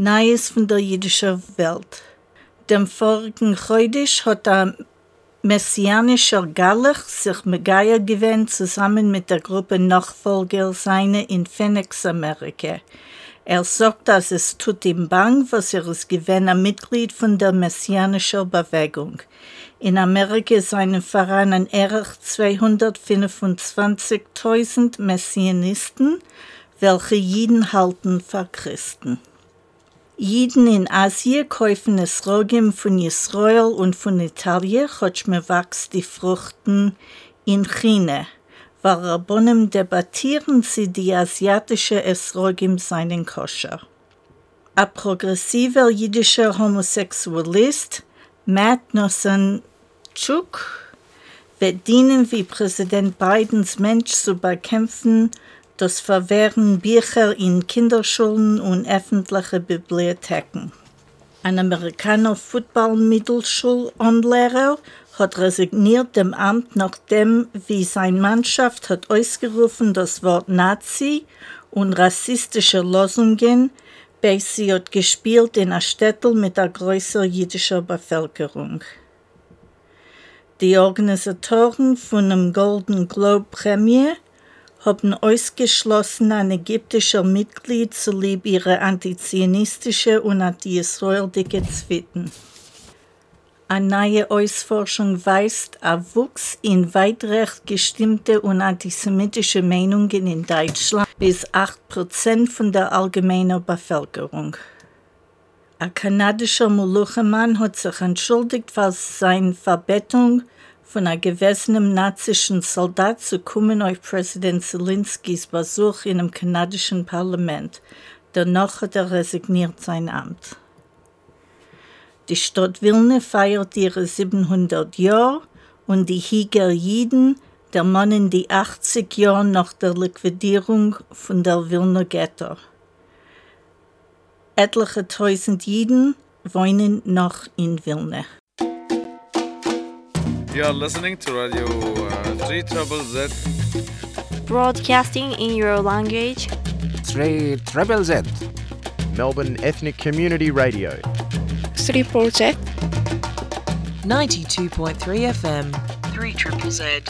Neues von der jüdischen Welt. Dem vorigen Chodesh hat der messianische Galach sich Megaya gewähnt zusammen mit der Gruppe Nachfolger seiner in Phoenix, Amerika. Er sagt, dass es tut ihm bang, was er ist gewähnt ein Mitglied von der messianischen Bewegung. In Amerika seien Vereinen erich 225.000 Messianisten, welche jeden halten für Christen. Jeden in Asien kaufen es Rogim von Israel und von Italien, chotschme wächst die Fruchten in China. Weil debattieren sie die asiatische Esrogim seinen Koscher. Ein progressiver jüdischer Homosexualist, Matt Nosanchuk, wird dienen wie Präsident Bidens Mensch zu bekämpfen, das Verwehren Bücher in Kinderschulen und öffentliche Bibliotheken. Ein Amerikaner Football-Mittelschulanlehrer hat resigniert dem Amt, nachdem wie seine Mannschaft hat ausgerufen das Wort Nazi und rassistische Losungen, bei sie hat gespielt in einer Städtel mit einer größeren jüdischen Bevölkerung. Die Organisatoren von dem Golden Globe Prämie haben ausgeschlossen, ein ägyptischer Mitglied zulieb ihre antizionistische und anti-israelische Zwitten. Eine neue Ausforschung weist auf Wuchs in weitrecht gestimmte und antisemitische Meinungen in Deutschland bis 8% von der allgemeinen Bevölkerung. Ein kanadischer Moluchemann hat sich entschuldigt für seine Verbettung von einem gewesenen nazischen Soldat zu kommen auf Präsident Zelinskys Besuch in dem kanadischen Parlament. Danach hat er resigniert sein Amt. Die Stadt Wilna feiert ihre 700 Jahre und die Higer Jiden, der Mann in die 80 Jahre nach der Liquidierung von der Wilner Ghetto. Etliche tausend Jiden wohnen noch in Wilna. You are listening to Radio uh, 3 Trouble Z. Broadcasting in your language. 3 Treble Z. Melbourne Ethnic Community Radio. 3 Project. 92.3 FM. 3 Triple Z.